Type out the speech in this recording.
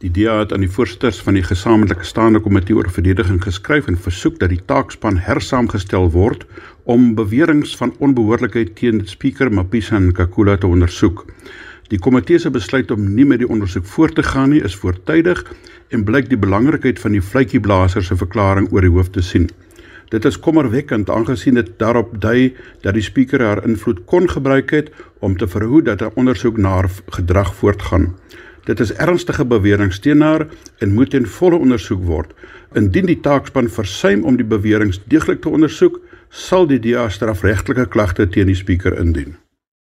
Die DA het aan die voorsitters van die gesamentlike staande komitee oor verdediging geskryf en versoek dat die taakspan hersaamgestel word om beweringe van onbehoorlikheid teen die spreker Mapisa Nkakula te ondersoek. Die komitee se besluit om nie met die ondersoek voort te gaan nie is voortydig en blyk die belangrikheid van die vletjieblaser se verklaring oor die hoof te sien. Dit is kommerwekkend aangesien dit daarop dui dat die spreker haar invloed kon gebruik het om te verhoed dat 'n ondersoek na haar gedrag voortgaan. Dit is ernstige beweringe teen haar en moet ten volle ondersoek word. Indien die taakspan versuim om die beweringe deeglik te ondersoek, sal die DA strafregtelike klagte teen die spreker indien.